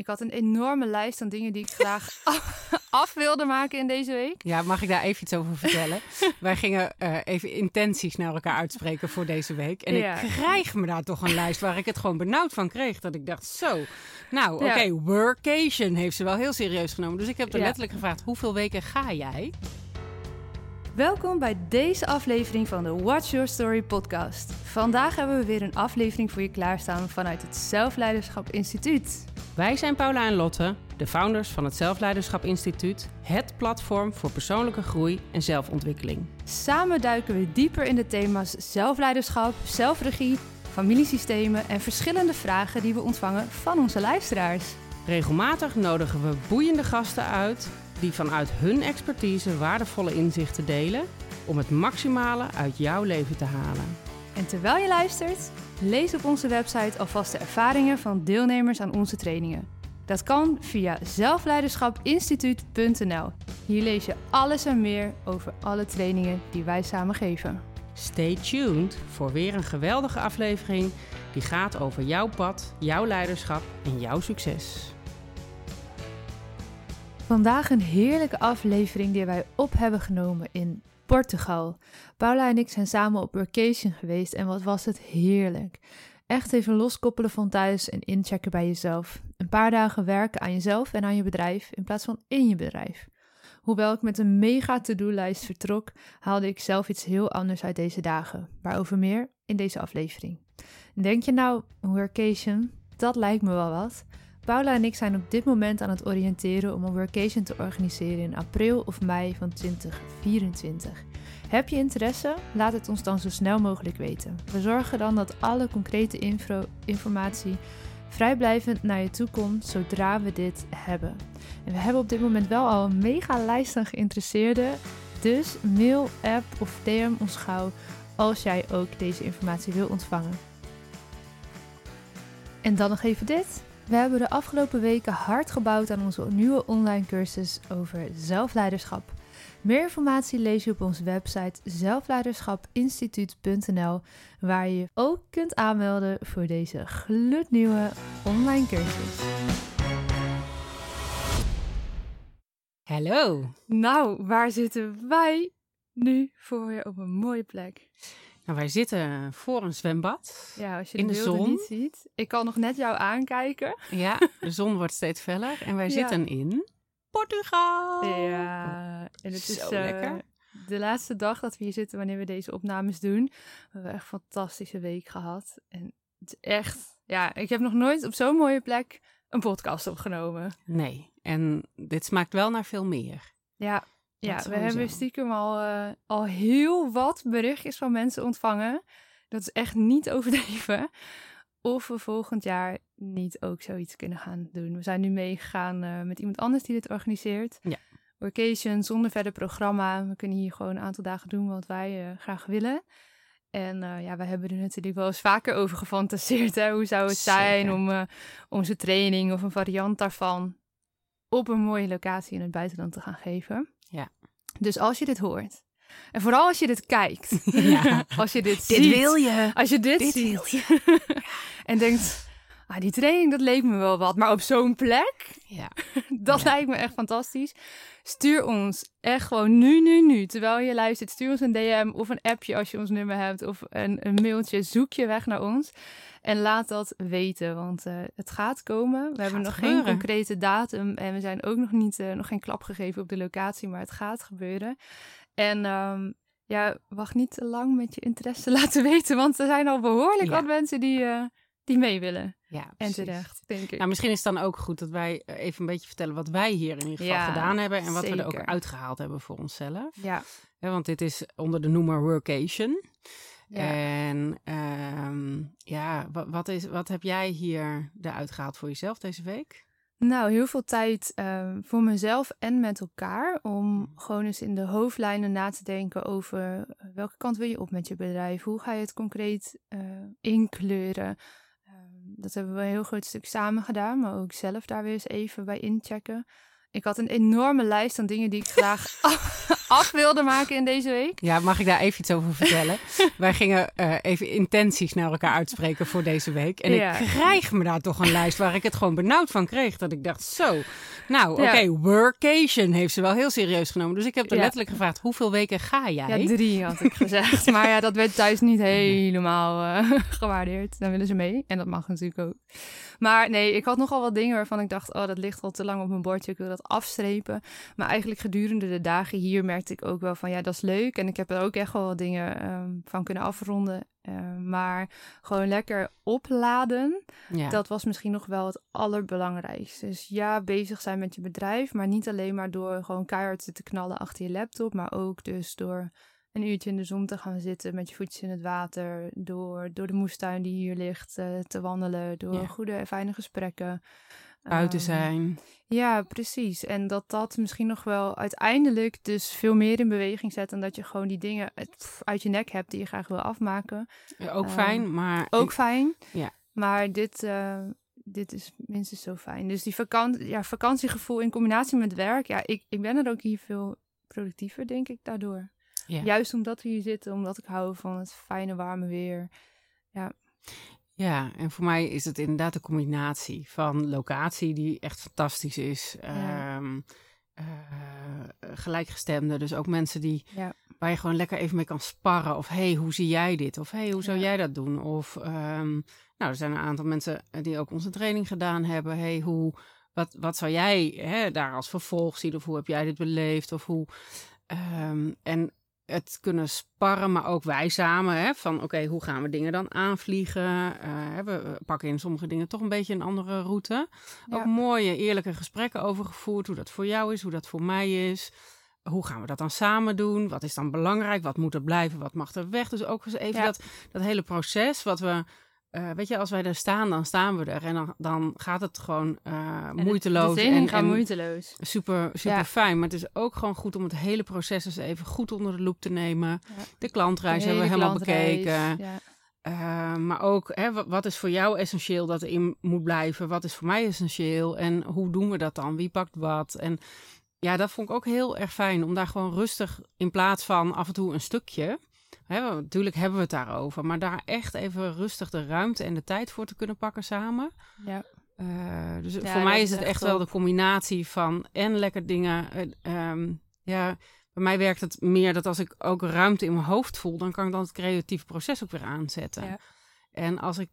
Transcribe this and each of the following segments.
Ik had een enorme lijst aan dingen die ik graag af wilde maken in deze week. Ja, mag ik daar even iets over vertellen? Wij gingen uh, even intenties naar elkaar uitspreken voor deze week. En Ja. ik krijg me daar toch een lijst waar ik het gewoon benauwd van kreeg. Dat ik dacht, zo, nou oké, Ja. workation heeft ze wel heel serieus genomen. Dus ik heb er Ja. letterlijk gevraagd, hoeveel weken ga jij? Welkom bij deze aflevering van de Watch Your Story podcast. Vandaag hebben we weer een aflevering voor je klaarstaan vanuit het Zelfleiderschap Instituut. Wij zijn Paula en Lotte, de founders van het Zelfleiderschap Instituut. Het platform voor persoonlijke groei en zelfontwikkeling. Samen duiken we dieper in de thema's zelfleiderschap, zelfregie, familiesystemen en verschillende vragen die we ontvangen van onze luisteraars. Regelmatig nodigen we boeiende gasten uit die vanuit hun expertise waardevolle inzichten delen om het maximale uit jouw leven te halen. En terwijl je luistert, lees op onze website alvast de ervaringen van deelnemers aan onze trainingen. Dat kan via zelfleiderschapinstituut.nl. Hier lees je alles en meer over alle trainingen die wij samen geven. Stay tuned voor weer een geweldige aflevering die gaat over jouw pad, jouw leiderschap en jouw succes. Vandaag een heerlijke aflevering die wij op hebben genomen in Portugal. Paula en ik zijn samen op vacation geweest en wat was het heerlijk. Echt even loskoppelen van thuis en inchecken bij jezelf. Een paar dagen werken aan jezelf en aan je bedrijf in plaats van in je bedrijf. Hoewel ik met een mega to-do-lijst vertrok, haalde ik zelf iets heel anders uit deze dagen. Waarover meer in deze aflevering. Denk je nou, workation? Dat lijkt me wel wat. Paula en ik zijn op dit moment aan het oriënteren om een workation te organiseren in april of mei van 2024. Heb je interesse? Laat het ons dan zo snel mogelijk weten. We zorgen dan dat alle concrete info, informatie vrijblijvend naar je toe komt zodra we dit hebben. En we hebben op dit moment wel al een mega lijst aan geïnteresseerden. Dus mail, app of DM ons gauw als jij ook deze informatie wil ontvangen. En dan nog even dit. We hebben de afgelopen weken hard gebouwd aan onze nieuwe online cursus over zelfleiderschap. Meer informatie lees je op onze website zelfleiderschapinstituut.nl, waar je je ook kunt aanmelden voor deze gloednieuwe online cursus. Hallo. Nou, waar zitten wij nu voor je op een mooie plek? Nou, wij zitten voor een zwembad. Ja, als je In de, zon. niet ziet. Ik kan nog net jou aankijken. Ja, de zon wordt steeds feller en wij Ja. zitten in Portugal. Ja, en het Zo is eh, lekker. de laatste dag dat we hier zitten wanneer we deze opnames doen. We hebben echt een fantastische week gehad. En het is echt, ja, ik heb nog nooit op zo'n mooie plek een podcast opgenomen. Nee, en dit smaakt wel naar veel meer. Ja, ja we sowieso. hebben stiekem al, eh, al heel wat berichtjes van mensen ontvangen. Dat is echt niet overdreven. Of we volgend jaar niet ook zoiets kunnen gaan doen. We zijn nu meegegaan eh, met iemand anders die dit organiseert. Ja. Workation zonder verder programma. We kunnen hier gewoon een aantal dagen doen wat wij eh, graag willen. En eh, ja, wij hebben er natuurlijk wel eens vaker over gefantaseerd. Hè? Hoe zou het zijn om onze training of een variant daarvan op een mooie locatie in het buitenland te gaan geven. Dus als je dit hoort, en vooral als je dit kijkt, Ja. als je dit, ziet, je. als je dit, Dit ziet en denkt, ah, die training dat leek me wel wat, maar op zo'n plek, Ja. dat Ja. lijkt me echt fantastisch. Stuur ons echt gewoon nu, nu, nu, terwijl je luistert, stuur ons een DM of een appje als je ons nummer hebt of een, een mailtje, zoek je weg naar ons. En laat dat weten, want eh, het gaat komen. We hebben nog geen concrete datum en we zijn ook nog niet, eh, nog geen klap gegeven op de locatie, maar het gaat gebeuren. En ehm, ja, wacht niet te lang met je interesse laten weten, want er zijn al behoorlijk Ja. wat mensen die, eh, die mee willen. Ja, En precies. terecht, denk ik. Nou, misschien is het dan ook goed dat wij eh, even een beetje vertellen wat wij hier in ieder geval Ja, gedaan hebben en wat we er ook uitgehaald hebben voor onszelf. ja, Ja, want dit is onder de noemer workation. ja. En ehm, ja, wat, wat, is, wat heb jij hier eruit gehaald voor jezelf deze week? Nou, heel veel tijd eh, voor mezelf en met elkaar. Om gewoon eens in de hoofdlijnen na te denken over eh, welke kant wil je op met je bedrijf? Hoe ga je het concreet eh, inkleuren? Dat hebben we een heel groot stuk samen gedaan, maar ook zelf daar weer eens even bij inchecken. Ik had een enorme lijst aan dingen die ik graag af, af wilde maken in deze week. Ja, mag ik daar even iets over vertellen? Wij gingen uh, even intenties naar elkaar uitspreken voor deze week. En ja. ik krijg me daar toch een lijst waar ik het gewoon benauwd van kreeg. Dat ik dacht, zo, nou oké, okay, workation heeft ze wel heel serieus genomen. Dus ik heb er letterlijk gevraagd, hoeveel weken ga jij? Ja, drie had ik gezegd. maar ja, dat werd thuis niet helemaal uh, gewaardeerd. Dan willen ze mee. En dat mag natuurlijk ook. Maar nee, ik had nogal wat dingen waarvan ik dacht, oh, dat ligt al te lang op mijn bordje. Ik wil dat afstrepen. Maar eigenlijk gedurende de dagen hier merkte ik ook wel van, ja, dat is leuk. En ik heb er ook echt wel wat dingen um, van kunnen afronden. Uh, maar gewoon lekker opladen, ja. dat was misschien nog wel het allerbelangrijkste. Dus ja, bezig zijn met je bedrijf, maar niet alleen maar door gewoon keihard te knallen achter je laptop, maar ook dus door een uurtje in de zon te gaan zitten met je voetjes in het water. Door, door de moestuin die hier ligt uh, te wandelen. Door ja. goede en fijne gesprekken. Buiten um, zijn. Ja, precies. En dat dat misschien nog wel uiteindelijk dus veel meer in beweging zet. En dat je gewoon die dingen uit, uit je nek hebt die je graag wil afmaken. Ja, ook um, fijn, maar... Ook fijn. Ja. Maar dit, uh, dit is minstens zo fijn. Dus die vakantie, ja, vakantiegevoel in combinatie met werk. Ja, ik, ik ben er ook hier veel productiever, denk ik, daardoor. Ja. Juist omdat we hier zitten, omdat ik hou van het fijne warme weer. Ja. Ja, en voor mij is het inderdaad een combinatie van locatie die echt fantastisch is. Ja. Um, uh, gelijkgestemde, dus ook mensen die ja. waar je gewoon lekker even mee kan sparren. Of hey, hoe zie jij dit? Of hey, hoe zou ja. jij dat doen? Of um, nou, er zijn een aantal mensen die ook onze training gedaan hebben. Hey, hoe, wat, wat zou jij hè, daar als vervolg zien? Of hoe heb jij dit beleefd? Of hoe. Um, en het kunnen sparren, maar ook wij samen. Hè, van oké, hoe gaan we dingen dan aanvliegen? Uh, we pakken in sommige dingen toch een beetje een andere route. Ja. Ook mooie, eerlijke gesprekken over gevoerd. Hoe dat voor jou is, hoe dat voor mij is. Hoe gaan we dat dan samen doen? Wat is dan belangrijk? Wat moet er blijven? Wat mag er weg? Dus ook eens even ja. dat, dat hele proces wat we uh, weet je, als wij er staan, dan staan we er. En dan, dan gaat het gewoon uh, moeiteloos. De en, en moeiteloos. Super, super ja. fijn. Maar het is ook gewoon goed om het hele proces eens even goed onder de loep te nemen. Ja. De klantreis de hebben we helemaal bekeken. Ja. Uh, maar ook, hè, wat is voor jou essentieel dat erin moet blijven? Wat is voor mij essentieel? En hoe doen we dat dan? Wie pakt wat? En ja, dat vond ik ook heel erg fijn. Om daar gewoon rustig, in plaats van af en toe een stukje Natuurlijk hebben we het daarover, maar daar echt even rustig de ruimte en de tijd voor te kunnen pakken samen. Ja. Uh, dus ja, voor mij is het echt, wel de combinatie van en lekker dingen. Uh, um, ja, bij mij werkt het meer dat als ik ook ruimte in mijn hoofd voel, dan kan ik dan het creatieve proces ook weer aanzetten. Ja. En als ik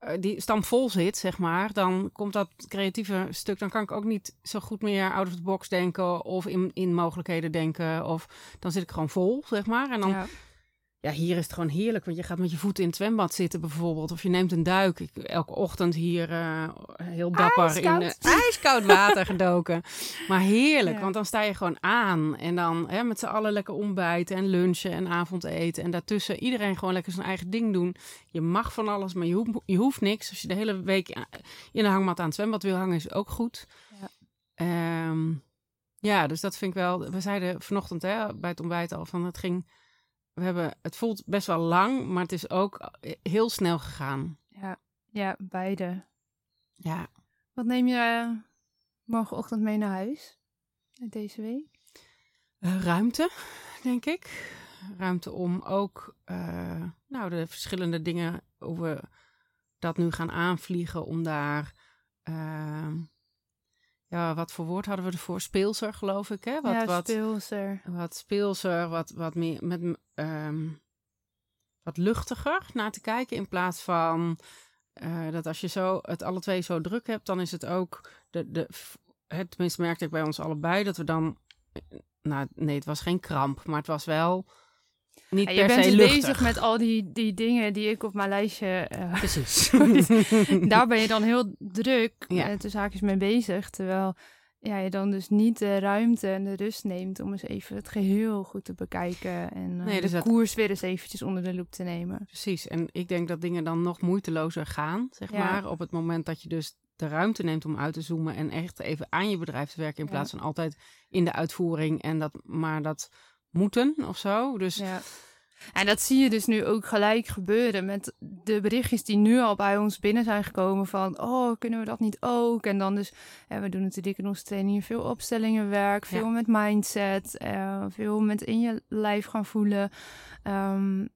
uh, die stam vol zit, zeg maar, dan komt dat creatieve stuk, dan kan ik ook niet zo goed meer out of the box denken of in, in mogelijkheden denken. Of dan zit ik gewoon vol, zeg maar. En dan ja ja, hier is het gewoon heerlijk, want je gaat met je voeten in het zwembad zitten bijvoorbeeld. Of je neemt een duik. Ik, elke ochtend hier uh, heel dapper ijskoud. in uh, ijskoud water gedoken. Maar heerlijk, ja. want dan sta je gewoon aan. En dan hè, met z'n allen lekker ontbijten en lunchen en avondeten. En daartussen iedereen gewoon lekker zijn eigen ding doen. Je mag van alles, maar je, hoeft, je hoeft niks. Als je de hele week in de hangmat aan het zwembad wil hangen, is ook goed. Ja, um, ja dus dat vind ik wel... We zeiden vanochtend hè, bij het ontbijt al van het ging we hebben, het voelt best wel lang, maar het is ook heel snel gegaan. Ja, ja beide. Ja. Wat neem je uh, morgenochtend mee naar huis deze week? Uh, ruimte, denk ik. Ruimte om ook uh, nou, de verschillende dingen, hoe we dat nu gaan aanvliegen, om daar ja, wat voor woord hadden we ervoor? Speelser, geloof ik, hè? Wat, ja, wat, speelser. Wat speelser, wat, wat meer met um, wat luchtiger naar te kijken. In plaats van uh, dat als je zo het alle twee zo druk hebt, dan is het ook de, de het, tenminste merkte ik bij ons allebei dat we dan eh, nou nee, het was geen kramp, maar het was wel niet ja, je bent dus bezig met al die, die dingen die ik op mijn lijstje. Uh, Precies. daar ben je dan heel druk ja. uh, tussen haakjes mee bezig. Terwijl ja, je dan dus niet de ruimte en de rust neemt om eens even het geheel goed te bekijken. En uh, nee, dus de dat... koers weer eens eventjes onder de loep te nemen. Precies. En ik denk dat dingen dan nog moeitelozer gaan, zeg ja. maar. Op het moment dat je dus de ruimte neemt om uit te zoomen en echt even aan je bedrijf te werken. In plaats van altijd in de uitvoering en dat maar dat moeten of zo. Dus ja. En dat zie je dus nu ook gelijk gebeuren met de berichtjes die nu al bij ons binnen zijn gekomen van, oh, kunnen we dat niet ook? En dan dus, en we doen natuurlijk in onze trainingen veel opstellingenwerk, veel met mindset, uh, veel met in je lijf gaan voelen. Um,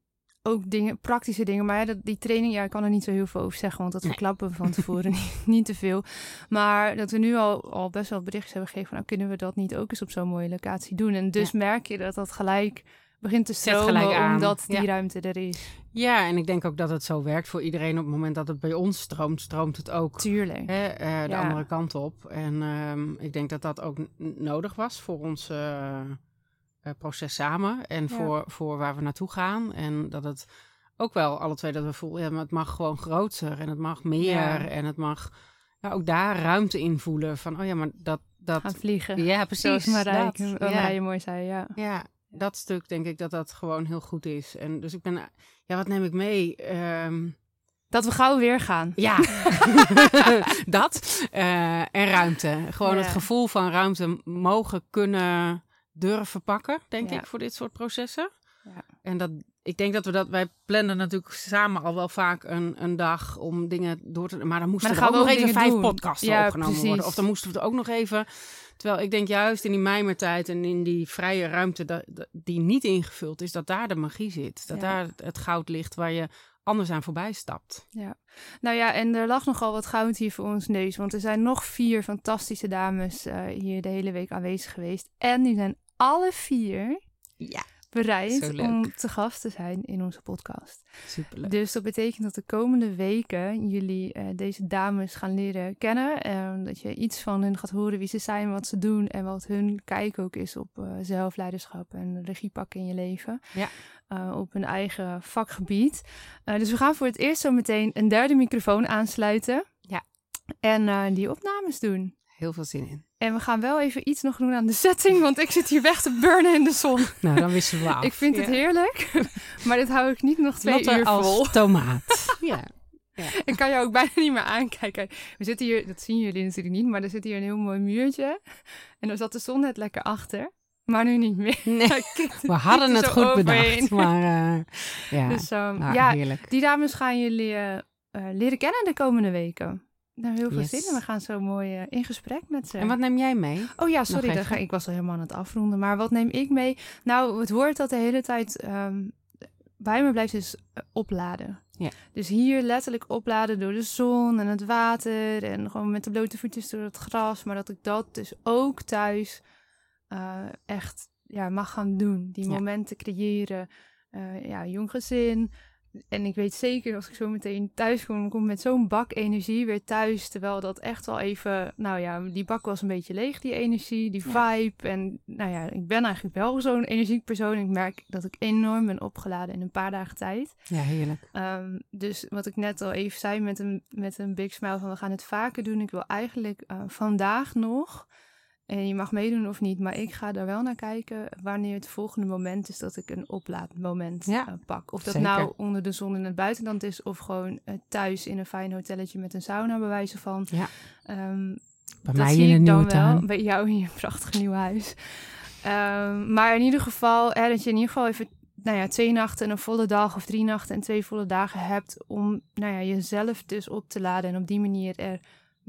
ook dingen, praktische dingen. Maar ja, dat, die training, ja, ik kan er niet zo heel veel over zeggen, want dat verklappen we van tevoren niet, niet, te veel. Maar dat we nu al, al best wel berichtjes hebben gegeven van, nou kunnen we dat niet ook eens op zo'n mooie locatie doen. En dus merk je dat dat gelijk begint te stromen omdat die ruimte er is. Ja, en ik denk ook dat het zo werkt voor iedereen. Op het moment dat het bij ons stroomt, stroomt het ook Tuurlijk. Hè, uh, de andere kant op. En um, ik denk dat dat ook nodig was voor uh, proces samen. En voor, voor waar we naartoe gaan. En dat het ook wel alle twee dat we voelen, ja, maar het mag gewoon groter en het mag meer. En het mag ja, ook daar ruimte in voelen. Van, oh ja, maar dat... dat Gaan vliegen. Ja, precies. Zoals Marije, Marije mooi zei, ja. Ja, dat stuk denk ik dat dat gewoon heel goed is. En dus ik ben, ja, wat neem ik mee? Ehm, dat we gauw weer gaan. Ja, dat. Uh, en ruimte. Gewoon het gevoel van ruimte mogen kunnen durven pakken, denk ik, voor dit soort processen. Ja. En dat, ik denk dat we dat, wij plannen natuurlijk samen al wel vaak een, een dag om dingen door te... Maar dan moesten maar dan er ook nog even vijf doen. podcasts ja, opgenomen precies. worden. Of dan moesten we er ook nog even Terwijl ik denk juist in die mijmertijd en in die vrije ruimte dat, die niet ingevuld is, dat daar de magie zit. Dat daar het goud ligt waar je anders aan voorbij stapt. Ja, nou ja, en er lag nogal wat goud hier voor ons neus. Want er zijn nog vier fantastische dames uh, hier de hele week aanwezig geweest. En die zijn alle vier ja bereid om te gast te zijn in onze podcast. Superleuk. Dus dat betekent dat de komende weken jullie uh, deze dames gaan leren kennen. En dat je iets van hun gaat horen wie ze zijn, wat ze doen en wat hun kijk ook is op uh, zelfleiderschap en regie pakken in je leven. Ja. Uh, op hun eigen vakgebied. dus we gaan voor het eerst zo meteen een derde microfoon aansluiten. Ja. En die opnames doen. Heel veel zin in. En we gaan wel even iets nog doen aan de setting, want ik zit hier weg te burnen in de zon. Nou, dan wisselen we af. Ik vind het heerlijk, maar dit hou ik niet nog twee Lotte uur als vol. tomaat. ja. ja. Ik kan jou ook bijna niet meer aankijken. We zitten hier, dat zien jullie natuurlijk niet, maar er zit hier een heel mooi muurtje. En daar zat de zon net lekker achter. Maar nu niet meer. Nee, we hadden het goed bedacht. Maar uh, ja, dus, um, nou, ja heerlijk. die dames gaan jullie uh, leren kennen de komende weken. Nou, heel veel zin. En we gaan zo mooi uh, in gesprek met ze. En wat neem jij mee? Oh ja, sorry. Ga, ik was al helemaal aan het afronden. Maar wat neem ik mee? Nou, het woord dat de hele tijd um, bij me blijft is uh, opladen. Ja. Dus hier letterlijk opladen door de zon en het water. En gewoon met de blote voetjes door het gras. Maar dat ik dat dus ook thuis uh, echt ja, mag gaan doen. Die ja. momenten creëren. ja, jong gezin en ik weet zeker als ik zo meteen thuis kom, kom ik met zo'n bak energie weer thuis. Terwijl dat echt wel even, nou ja, die bak was een beetje leeg, die energie, die vibe. En nou ja, ik ben eigenlijk wel zo'n energiek persoon. Ik merk dat ik enorm ben opgeladen in een paar dagen tijd. Ja, heerlijk. Um, dus wat ik net al even zei met een, met een big smile van we gaan het vaker doen. Ik wil eigenlijk uh, vandaag nog en je mag meedoen of niet, maar ik ga daar wel naar kijken wanneer het volgende moment is dat ik een oplaadmoment ja, uh, pak. Of dat nou onder de zon in het buitenland is of gewoon uh, thuis in een fijn hotelletje met een sauna bewijzen van. Ja. Um, bij mij in een nieuwe tuin. Bij jou in je prachtige nieuwe huis. Um, maar in ieder geval, hè, dat je in ieder geval even nou ja, twee nachten en een volle dag of drie nachten en twee volle dagen hebt om nou ja, jezelf dus op te laden en op die manier er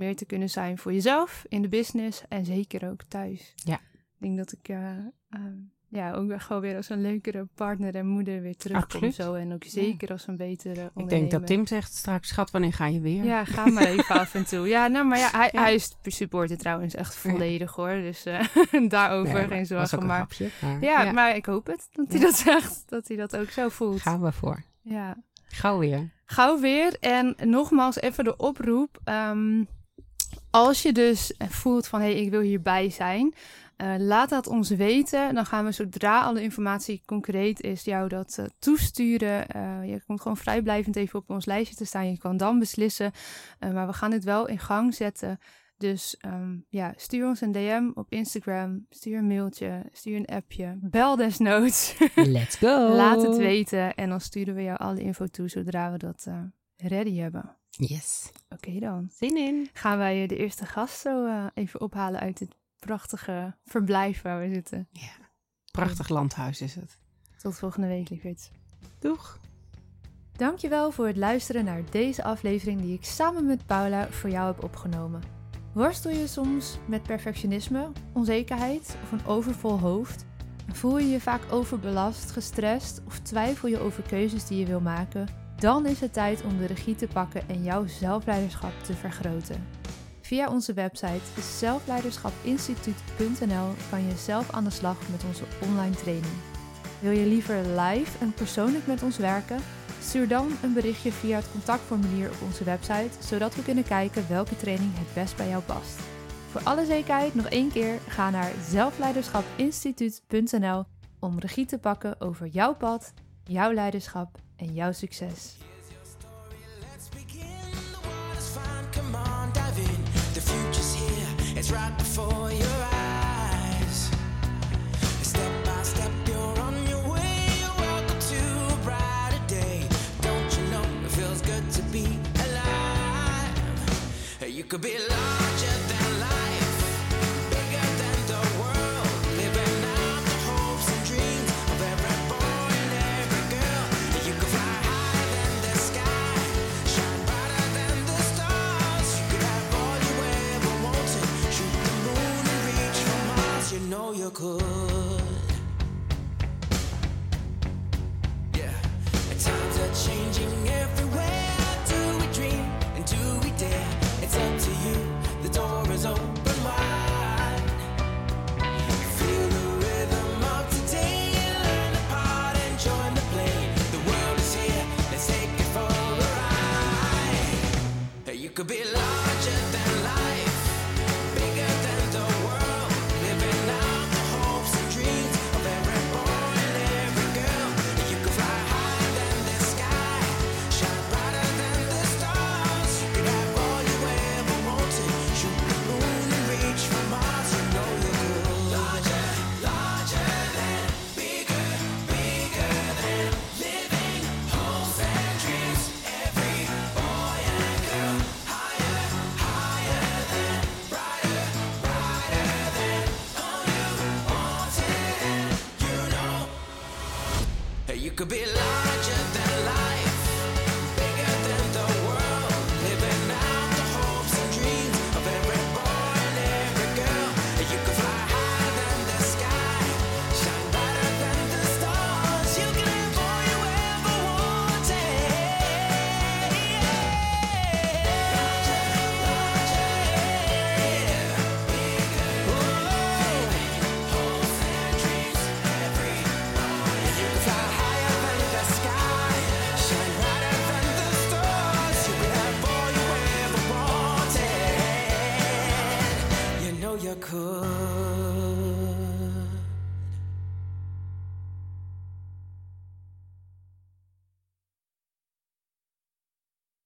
meer te kunnen zijn voor jezelf, in de business en zeker ook thuis. Ja. Ik denk dat ik uh, ja, ook gewoon weer als een leukere partner en moeder weer terugkom. Zo. En ook zeker als een betere Ik denk dat Tim zegt straks, schat, wanneer ga je weer? Ja, ga maar even af en toe. Ja, nou, maar ja, hij, ja. hij is supporter trouwens echt volledig hoor. Dus uh, daarover geen zorgen. Maar, grapje, maar, ja, maar ik hoop het dat hij dat zegt. Dat hij dat ook zo voelt. Gaan we voor. Ja. Gauw weer. Gauw weer. En nogmaals even de oproep. Um, als je dus voelt van hé, hey, ik wil hierbij zijn, uh, laat dat ons weten. Dan gaan we zodra alle informatie concreet is, jou dat uh, toesturen. Uh, je komt gewoon vrijblijvend even op ons lijstje te staan. Je kan dan beslissen. maar we gaan dit wel in gang zetten. Dus um, ja, stuur ons een DM op Instagram. Stuur een mailtje. Stuur een appje. Bel desnoods. Let's go. Laat het weten. En dan sturen we jou alle info toe zodra we dat ready hebben. Yes. Oké dan. Zin in. Gaan wij de eerste gast zo uh, even ophalen uit dit prachtige verblijf waar we zitten. Ja, prachtig landhuis is het. Tot volgende week, lieverd. Doeg! Dankjewel voor het luisteren naar deze aflevering die ik samen met Paula voor jou heb opgenomen. Worstel je soms met perfectionisme, onzekerheid of een overvol hoofd? Voel je je vaak overbelast, gestrest of twijfel je over keuzes die je wil maken? Dan is het tijd om de regie te pakken en jouw zelfleiderschap te vergroten. Via onze website zelfleiderschapinstituut.nl kan je zelf aan de slag met onze online training. Wil je liever live en persoonlijk met ons werken? Stuur dan een berichtje via het contactformulier op onze website, zodat we kunnen kijken welke training het best bij jou past. Voor alle zekerheid nog één keer, ga naar zelfleiderschapinstituut.nl om regie te pakken over jouw pad, jouw leiderschap en jouw succes. could be larger your could.